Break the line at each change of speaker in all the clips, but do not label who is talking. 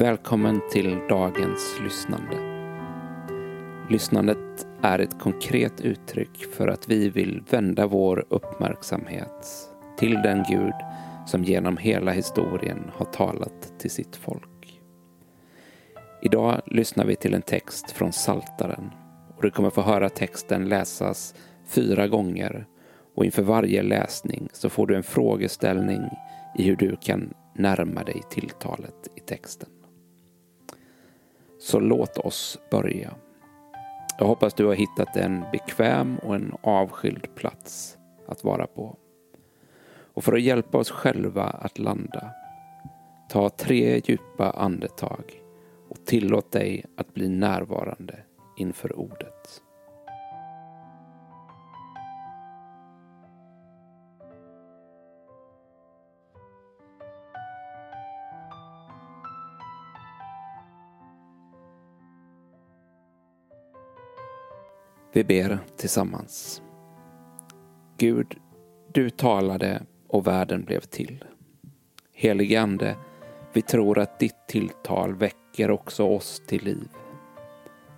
Välkommen till dagens lyssnande. Lyssnandet är ett konkret uttryck för att vi vill vända vår uppmärksamhet till den Gud som genom hela historien har talat till sitt folk. Idag lyssnar vi till en text från Saltaren och du kommer få höra texten läsas fyra gånger och inför varje läsning så får du en frågeställning i hur du kan närma dig tilltalet i texten. Så låt oss börja. Jag hoppas du har hittat en bekväm och en avskild plats att vara på. Och för att hjälpa oss själva att landa, ta tre djupa andetag och tillåt dig att bli närvarande inför ordet. Vi ber tillsammans. Gud, du talade och världen blev till. Helige Ande, vi tror att ditt tilltal väcker också oss till liv.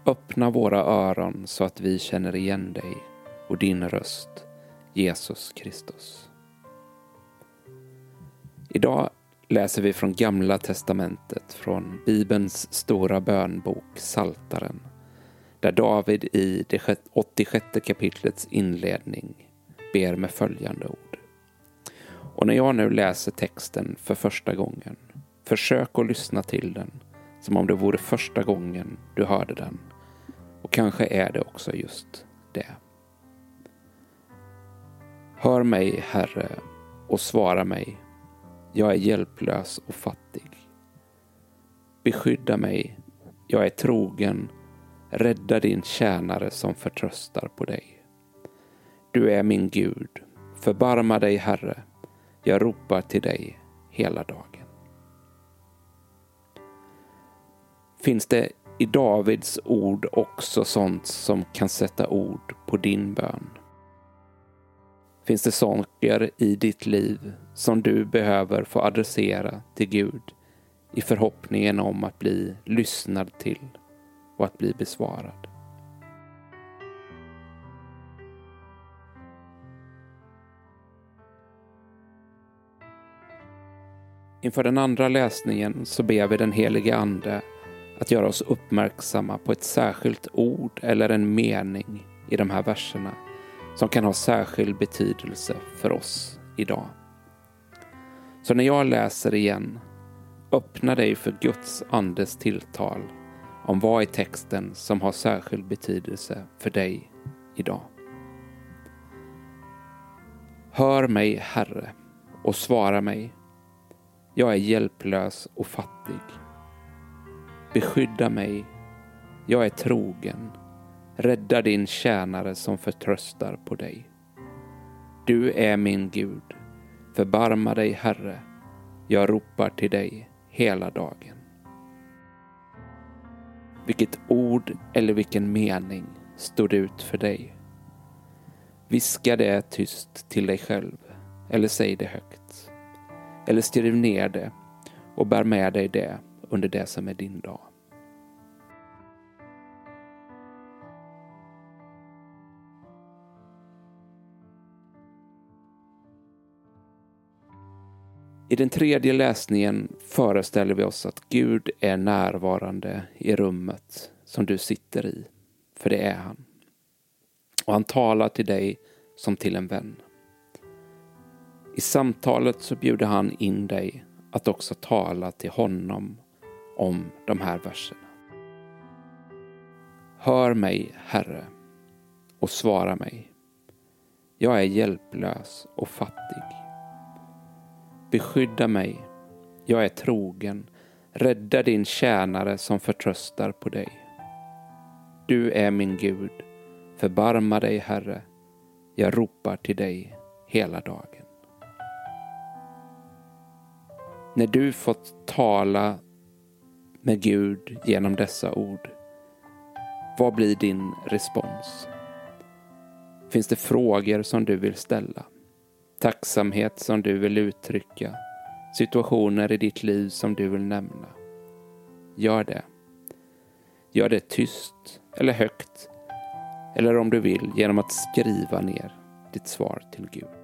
Öppna våra öron så att vi känner igen dig och din röst, Jesus Kristus. Idag läser vi från Gamla testamentet, från Bibelns stora bönbok Saltaren där David i det 86 kapitlets inledning ber med följande ord. Och när jag nu läser texten för första gången, försök att lyssna till den som om det vore första gången du hörde den. Och kanske är det också just det. Hör mig, Herre, och svara mig. Jag är hjälplös och fattig. Beskydda mig. Jag är trogen Rädda din tjänare som förtröstar på dig. Du är min Gud. Förbarma dig, Herre. Jag ropar till dig hela dagen. Finns det i Davids ord också sånt som kan sätta ord på din bön? Finns det saker i ditt liv som du behöver få adressera till Gud i förhoppningen om att bli lyssnad till och att bli besvarad. Inför den andra läsningen så ber vi den helige Ande att göra oss uppmärksamma på ett särskilt ord eller en mening i de här verserna som kan ha särskild betydelse för oss idag. Så när jag läser igen, öppna dig för Guds andes tilltal om vad i texten som har särskild betydelse för dig idag. Hör mig, Herre, och svara mig. Jag är hjälplös och fattig. Beskydda mig. Jag är trogen. Rädda din tjänare som förtröstar på dig. Du är min Gud. Förbarma dig, Herre. Jag ropar till dig hela dagen. Vilket ord eller vilken mening stod ut för dig? Viska det tyst till dig själv eller säg det högt. Eller skriv ner det och bär med dig det under det som är din dag. I den tredje läsningen föreställer vi oss att Gud är närvarande i rummet som du sitter i, för det är han. Och han talar till dig som till en vän. I samtalet så bjuder han in dig att också tala till honom om de här verserna. Hör mig, Herre, och svara mig. Jag är hjälplös och fattig. Beskydda mig. Jag är trogen. Rädda din tjänare som förtröstar på dig. Du är min Gud. Förbarma dig, Herre. Jag ropar till dig hela dagen. När du fått tala med Gud genom dessa ord, vad blir din respons? Finns det frågor som du vill ställa? Tacksamhet som du vill uttrycka, situationer i ditt liv som du vill nämna. gör det. Gör det tyst eller högt. Eller om du vill genom att skriva ner ditt svar till Gud.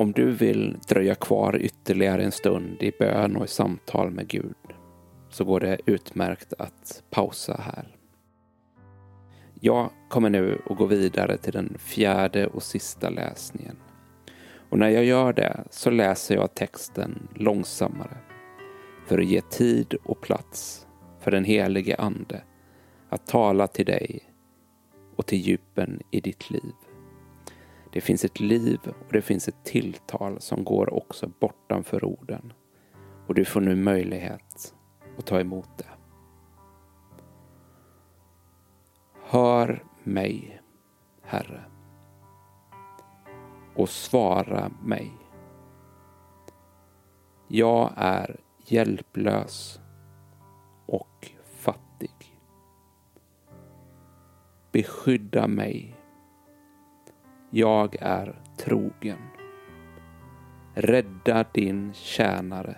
Om du vill dröja kvar ytterligare en stund i bön och i samtal med Gud så går det utmärkt att pausa här. Jag kommer nu att gå vidare till den fjärde och sista läsningen. Och när jag gör det så läser jag texten långsammare för att ge tid och plats för den helige Ande att tala till dig och till djupen i ditt liv. Det finns ett liv och det finns ett tilltal som går också bortanför orden. Och du får nu möjlighet att ta emot det. Hör mig, Herre, och svara mig. Jag är hjälplös och fattig. Beskydda mig jag är trogen. Rädda din tjänare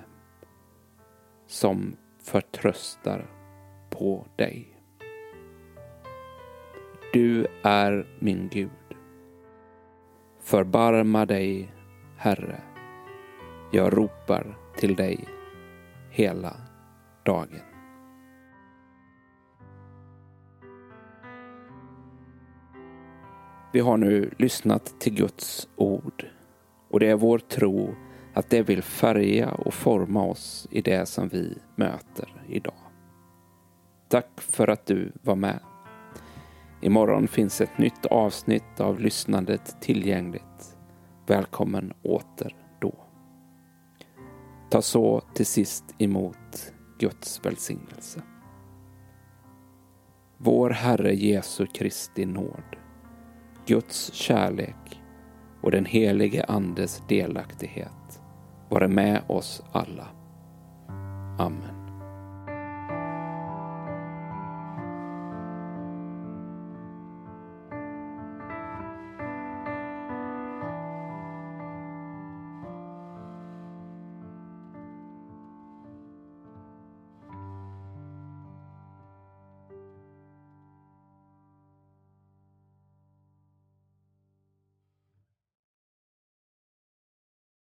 som förtröstar på dig. Du är min Gud. Förbarma dig, Herre. Jag ropar till dig hela dagen. Vi har nu lyssnat till Guds ord och det är vår tro att det vill färga och forma oss i det som vi möter idag. Tack för att du var med. Imorgon finns ett nytt avsnitt av lyssnandet tillgängligt. Välkommen åter då. Ta så till sist emot Guds välsignelse. Vår Herre Jesu Kristi nåd Guds kärlek och den helige Andes delaktighet vara med oss alla. Amen.